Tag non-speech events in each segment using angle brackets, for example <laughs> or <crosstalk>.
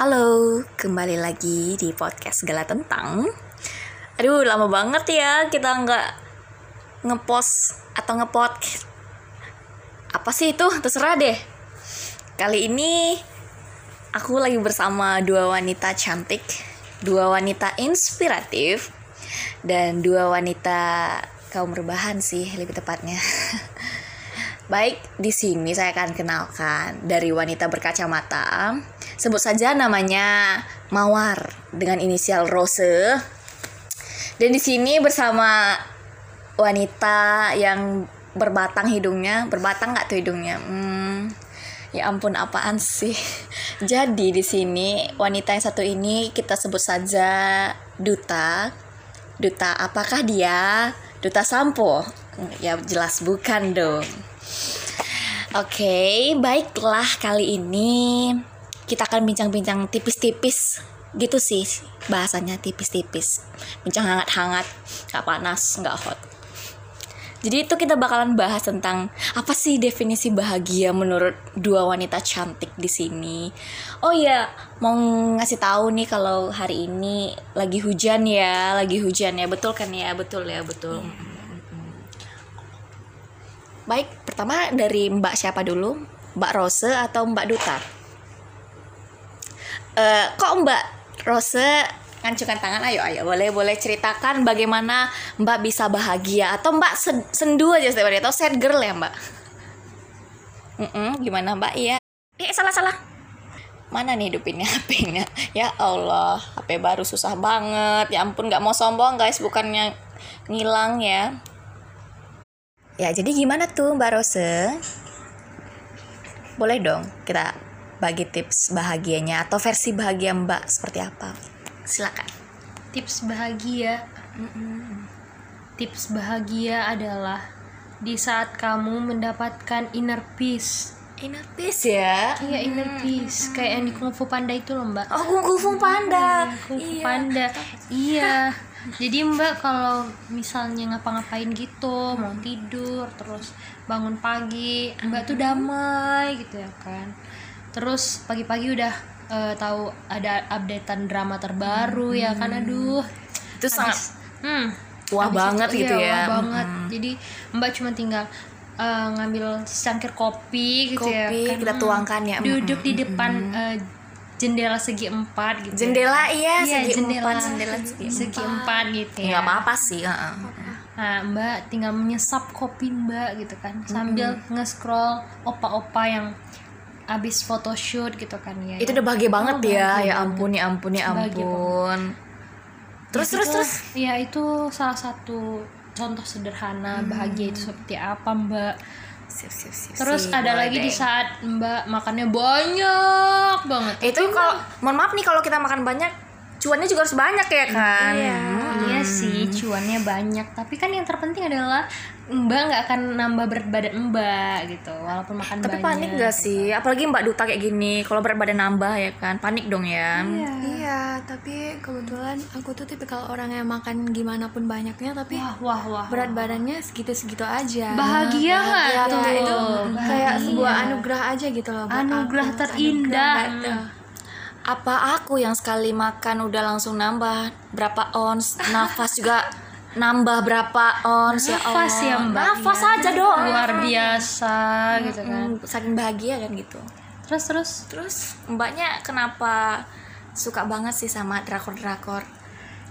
Halo, kembali lagi di podcast Segala Tentang. Aduh, lama banget ya kita nggak ngepost atau ngepot. Apa sih itu? Terserah deh. Kali ini aku lagi bersama dua wanita cantik, dua wanita inspiratif, dan dua wanita kaum rebahan sih lebih tepatnya. <laughs> Baik, di sini saya akan kenalkan dari wanita berkacamata. Sebut saja namanya Mawar dengan inisial Rose. Dan di sini bersama wanita yang berbatang hidungnya, berbatang nggak tuh hidungnya? Hmm, ya ampun apaan sih? <laughs> Jadi di sini wanita yang satu ini kita sebut saja Duta. Duta apakah dia? Duta Sampo? Ya jelas bukan dong. Oke, baiklah kali ini kita akan bincang-bincang tipis-tipis. Gitu sih bahasanya tipis-tipis. Bincang hangat-hangat gak panas gak hot. Jadi itu kita bakalan bahas tentang apa sih definisi bahagia menurut dua wanita cantik di sini. Oh ya, mau ngasih tahu nih kalau hari ini lagi hujan ya, lagi hujan ya, betul kan ya, betul ya, betul. Baik, pertama dari Mbak siapa dulu? Mbak Rose atau Mbak Duta? Eh, kok Mbak Rose ngancurkan tangan? Ayo, ayo, boleh, boleh ceritakan bagaimana Mbak bisa bahagia atau Mbak sen- sendu aja setiap atau sad girl ya Mbak? Mm-mm, gimana Mbak? Iya. Eh, salah, salah. Mana nih hidupinnya <laughs> HP-nya? Ya Allah, HP baru susah banget. Ya ampun, nggak mau sombong guys, bukannya ngilang ya. Ya, jadi gimana tuh Mbak Rose? Boleh dong kita bagi tips bahagianya atau versi bahagia Mbak seperti apa? Silakan. tips bahagia tips bahagia adalah di saat kamu mendapatkan inner peace Inner peace ya. iya inner peace kayak yang di kung fu panda itu loh mbak Oh, kung fu panda. kung fu Iya. panda iya jadi mbak kalau misalnya ngapa-ngapain gitu mau tidur terus bangun pagi mbak tuh damai gitu ya kan. Terus pagi-pagi udah eh, tahu ada updatean drama terbaru ya kan aduh. Itu sangat Habis- hmm, wah banget itu- gitu iya, ya. wah banget. Jadi mbak cuma tinggal eh, ngambil secangkir kopi gitu ya kan. kita tuangkan ya. duduk di depan eh, jendela segi empat gitu ya. Jendela iya, Iya, segi jendela empat, jendela segi segi empat gitu Ya ya nggak apa-apa sih. heeh. nah mbak tinggal menyesap kopi mbak gitu kan sambil nge-scroll opa-opa yang abis photoshoot gitu kan ya Itu udah bahagia banget Oh, ya. bahagia Ya ampun, ya ampun, ya ampun. Terus Itu- terus terus. ya itu salah satu contoh sederhana bahagia itu seperti apa mbak Sip, sip, sip, terus sip, ada lagi di deh. saat mbak makannya banyak banget. Itu kalau mohon maaf nih kalau kita makan banyak cuannya juga harus banyak ya kan? Iya sih cuannya banyak tapi kan yang terpenting adalah mbak nggak akan nambah berat badan mbak gitu walaupun makan tapi banyak panik gak sih apalagi mbak duta kayak gini kalau berat badan nambah ya kan panik dong ya Iya, tapi kebetulan aku tuh tipikal orang yang makan gimana pun banyaknya tapi wah wah wah berat badannya segitu-segitu aja. bahagia nggak Iya, tuh kayak itu Bahagia. kayak sebuah anugerah aja gitu loh. buat Anugerah aku. terindah. Anugerah. Apa aku yang sekali makan udah langsung nambah berapa ons? Nafas juga nambah berapa ons? Ya Allah Nafas ya, Mbak. nafas aja dong. Luar biasa gitu kan. Hmm, saking bahagia kan gitu. Terus terus? Terus mbaknya kenapa suka banget sih sama drakor drakor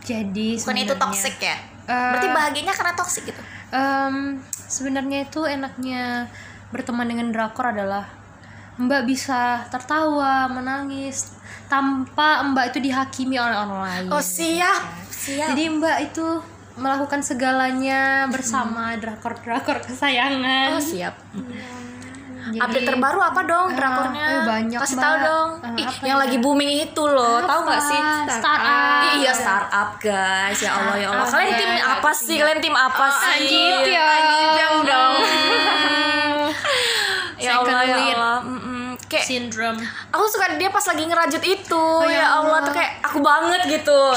jadi bukan itu toxic ya? Eh, berarti bahagianya karena toxic gitu? Em, sebenarnya itu enaknya berteman dengan drakor adalah Mbak bisa tertawa, menangis tanpa Mbak itu dihakimi oleh orang lain. oh siap siap Jadi Mbak itu melakukan segalanya bersama drakor-drakor kesayangan. oh siap Jadi, update terbaru apa dong Ah, drakornya eh, banyak, kasih tahu dong Ah, Ih, yang ya? lagi booming itu loh tahu nggak sih Startup. Ih, iya startup guys ya Allah ya Allah kalian tim apa sih kalian tim apa sih Anjing ya. Anjing dong <laughs> ya Allah ya. Allah. Kayak Syndrome. aku suka dia pas lagi ngerajut itu ya ya Allah tuh kayak aku banget gitu <laughs>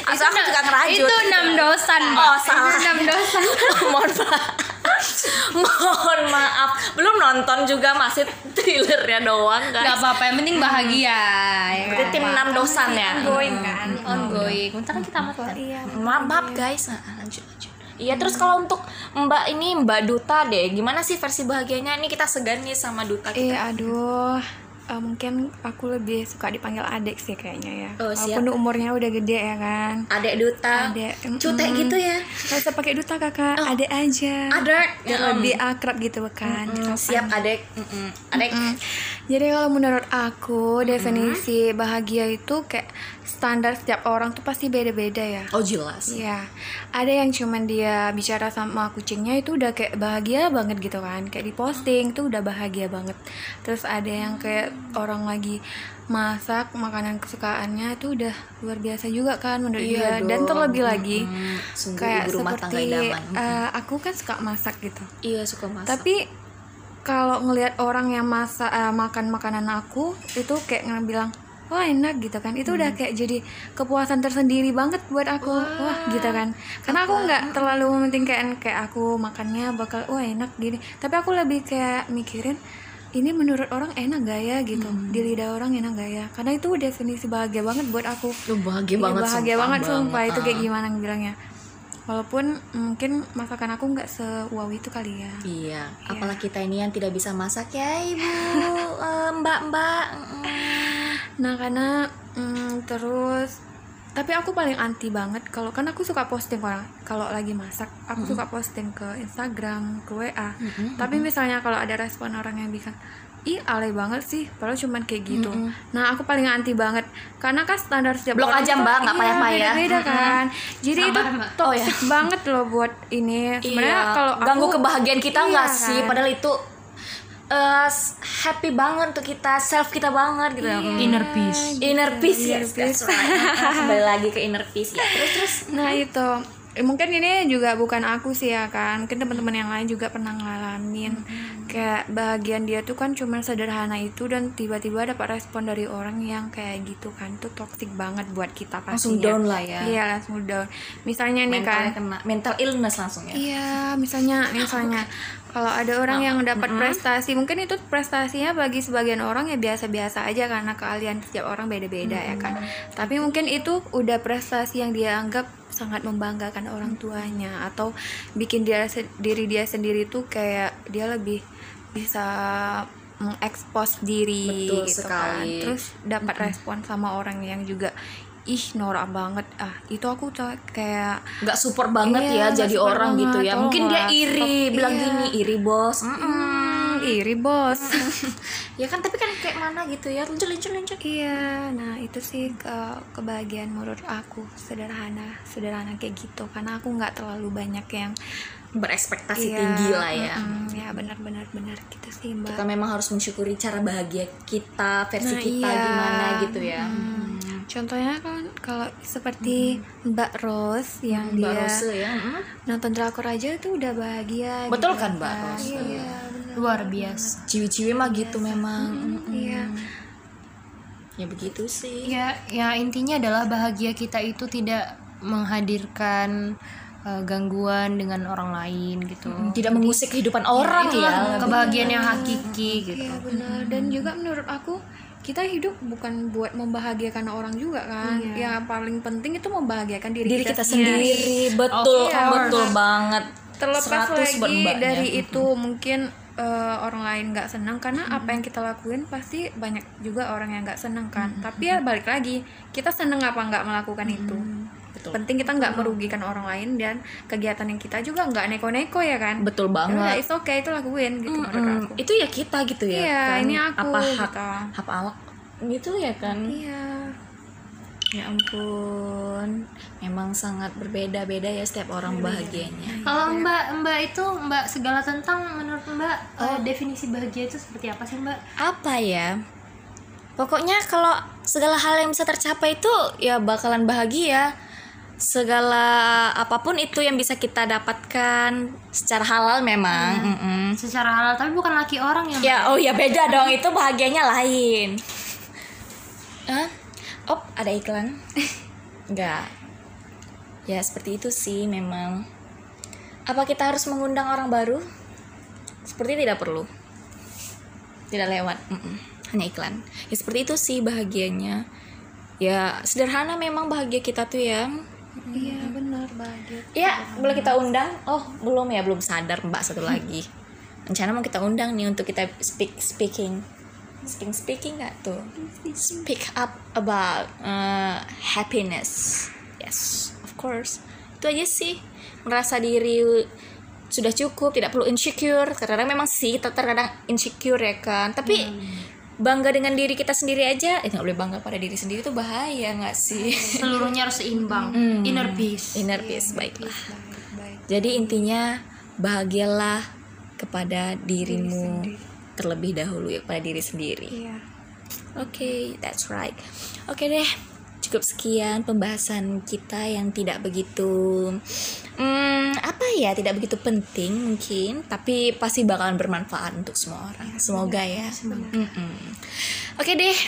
Asal aku juga ngerajut Itu enam dosan. Oh, salah. Enam dosan. <laughs> mohon maaf Mohon maaf, belum nonton juga masih trailernya doang Gak guys. apa-apa, yang penting bahagia ya Berarti kan? tim 6 dosan ya. ongoing kan Ongoing, bentar kan kita makan iya Maaf, maaf guys. Nah, lanjut lanjut. Iya terus kalau untuk Mbak ini Mbak Duta deh, gimana sih versi bahagianya? Ini kita segan nih sama Duta kita. Iya, aduh. Eh, mungkin aku lebih suka dipanggil adik sih kayaknya ya. Oh, siap. Walaupun umurnya udah gede ya kan. Adek Duta. Adek, Cute mm-mm. gitu ya. Gak usah pakai duta kakak, adek aja. Adek. Mm-mm. lebih akrab gitu kan. Mm, siap adek. Mm-mm. Adek. Mm. Jadi kalau menurut aku definisi bahagia itu kayak standar setiap orang tuh pasti beda-beda ya. Oh jelas. Iya, ada yang cuman dia bicara sama kucingnya itu udah kayak bahagia banget gitu kan, kayak di posting tuh udah bahagia banget. Terus ada yang kayak orang lagi masak makanan kesukaannya itu udah luar biasa juga kan menurut Iya dia. Dan dong. terlebih lagi Mm, sungguh kayak seperti eh, aku kan suka masak gitu. Iya suka masak. Tapi kalau ngelihat orang yang masak eh, makan makanan aku itu kayak bilang wah enak gitu kan. Itu Hmm. udah kayak jadi kepuasan tersendiri banget buat aku. Wah, gitu kan. Karena aku nggak terlalu mementingkan kayak aku makannya bakal wah enak gini. Tapi aku lebih kayak mikirin ini menurut orang enak gak ya? gitu. Hmm. di lidah orang enak gak ya? Karena itu definisi bahagia banget buat aku. Lu bahagia Iya, banget bahagia sumpah banget sumpah. Itu kayak gimana bilangnya walaupun mungkin masakan aku nggak sewow itu kali ya. Iya, apalagi kita ini yang tidak bisa masak ya ibu, <laughs> Eh, mbak-mbak. Mm. Nah karena mm, terus tapi aku paling anti banget kalau kan aku suka posting orang kalau lagi masak. Aku suka posting ke Instagram ke WA tapi misalnya kalau ada respon orang yang bilang ih alay banget sih padahal cuman kayak gitu nah aku paling anti banget karena kan standar setiap Blok orang aja, Mbak, nggak iya, payah-payah. beda kan jadi itu Sabar, Mbak. toxic <laughs> banget loh buat ini sebenarnya Iya, kalau aku ganggu kebahagiaan kita Iya nggak sih? kan? Padahal itu eh, happy banget untuk kita, self kita banget gitu. Mm. Inner peace Inner peace, Inner yes, that's right. <laughs> Kembali lagi ke inner peace ya. Terus terus. Nah itu Eh, mungkin ini juga bukan aku sih ya kan. Mungkin teman-teman yang lain juga pernah ngalamin. Kayak bahagian dia tuh kan cuma sederhana itu dan tiba-tiba dapat respon dari orang yang kayak gitu kan. Itu toxic banget buat kita pastinya. Langsung down lah ya. iya langsung down. Misalnya nih kan. kena mental illness langsung ya. Iya, misalnya, misalnya <laughs> kalau ada orang yang dapat prestasi, mungkin itu prestasinya bagi sebagian orang ya biasa-biasa aja karena keahlian setiap orang beda-beda ya kan. Tapi mungkin itu udah prestasi yang dia anggap sangat membanggakan orang tuanya atau bikin dia diri dia sendiri tuh kayak dia lebih bisa mengekspos diri Betul gitu sekali. kan. Terus dapat respon sama orang yang juga ih norak banget ah itu aku kayak nggak support banget Iya, ya jadi orang banget. gitu ya mungkin dia iri stop. bilang Iya. gini iri bos Mm-mm. Hmm, iri bos. <laughs> ya kan tapi kan kayak mana gitu ya lanjut lanjut lanjut iya, nah itu sih ke kebahagiaan menurut aku sederhana, sederhana kayak gitu. Karena aku nggak terlalu banyak yang berekspektasi iya, tinggi lah ya mm-mm, ya benar-benar benar gitu sih mbak. kita memang harus mensyukuri cara bahagia kita versi Nah, kita iya. gimana gitu ya Hmm. Contohnya kan kalau seperti Mbak Rose yang Mbak dia Rose ya nonton drakor aja itu udah bahagia. Betul gitu kan, Mbak Rose? Iya, benar. luar biasa. Ciwi-ciwi mah gitu memang. Mm-mm. Iya. ya begitu sih. Ya ya intinya adalah bahagia kita itu tidak menghadirkan uh, gangguan dengan orang lain gitu. Tidak mengusik kehidupan orang itulah ya. kebahagiaan yang hakiki gitu. Iya benar. Dan juga menurut aku kita hidup bukan buat membahagiakan orang juga kan. Yang paling penting itu membahagiakan diri, diri kita sendiri. sendiri. betul Of betul banget. Terlepas 100 lagi dari itu mungkin eh, orang lain nggak senang karena apa yang kita lakuin pasti banyak juga orang yang nggak senang kan. Tapi ya balik lagi kita senang apa nggak melakukan itu. Betul. Penting kita nggak merugikan orang lain dan kegiatan yang kita juga nggak neko-neko ya kan. betul Ya banget. it's okay itu lakuin gitu menurut Mm, aku. itu ya kita gitu ya Iya, kan? ini aku, apa hak gitu. hak awak? Gitu ya kan? Iya. ya ampun. Memang sangat berbeda-beda ya setiap orang bahagianya. kalau mbak mbak itu mbak segala tentang menurut mbak uh, definisi bahagia itu seperti apa sih mbak? Apa ya? Pokoknya kalau segala hal yang bisa tercapai itu ya bakalan bahagia segala apa pun itu yang bisa kita dapatkan secara halal memang. Mm-mm. secara halal tapi bukan laki orang yang ya oh ya beda dong. Itu bahagianya lain. Hah? oh ada iklan? <laughs> Enggak ya seperti itu sih memang. Apa kita harus mengundang orang baru? Seperti tidak perlu. Tidak lewat Mm-mm. hanya iklan. Ya seperti itu sih bahagianya. Ya sederhana memang bahagia kita tuh ya iya benar bahagia. Ya boleh kita undang? Oh belum ya belum sadar mbak satu lagi. Rencana mau kita undang nih untuk kita speak speaking. Speaking speaking nggak tuh? Speak up about uh, happiness. Yes of course. Itu aja sih. Merasa diri sudah cukup tidak perlu insecure. Terkadang memang sih kita terkadang insecure ya kan. Tapi bangga dengan diri kita sendiri aja. Eh nggak boleh bangga pada diri sendiri itu bahaya nggak sih? Seluruhnya harus seimbang. Hmm. inner peace. Inner peace baiklah baik. baik jadi intinya bahagialah kepada dirimu terlebih dahulu ya kepada diri sendiri. Iya. Oke, that's right. Oke deh, cukup sekian pembahasan kita yang tidak begitu, hmm, apa ya, tidak begitu penting mungkin, tapi pasti bakalan bermanfaat untuk semua orang. Semoga ya. Mm-mm. Oke deh,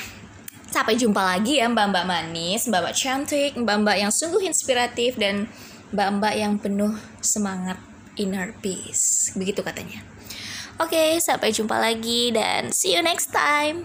sampai jumpa lagi ya mbak-mbak manis, mbak-mbak cantik, mbak-mbak yang sungguh inspiratif dan mbak-mbak yang penuh semangat inner peace. Begitu katanya. Oke, sampai jumpa lagi dan see you next time.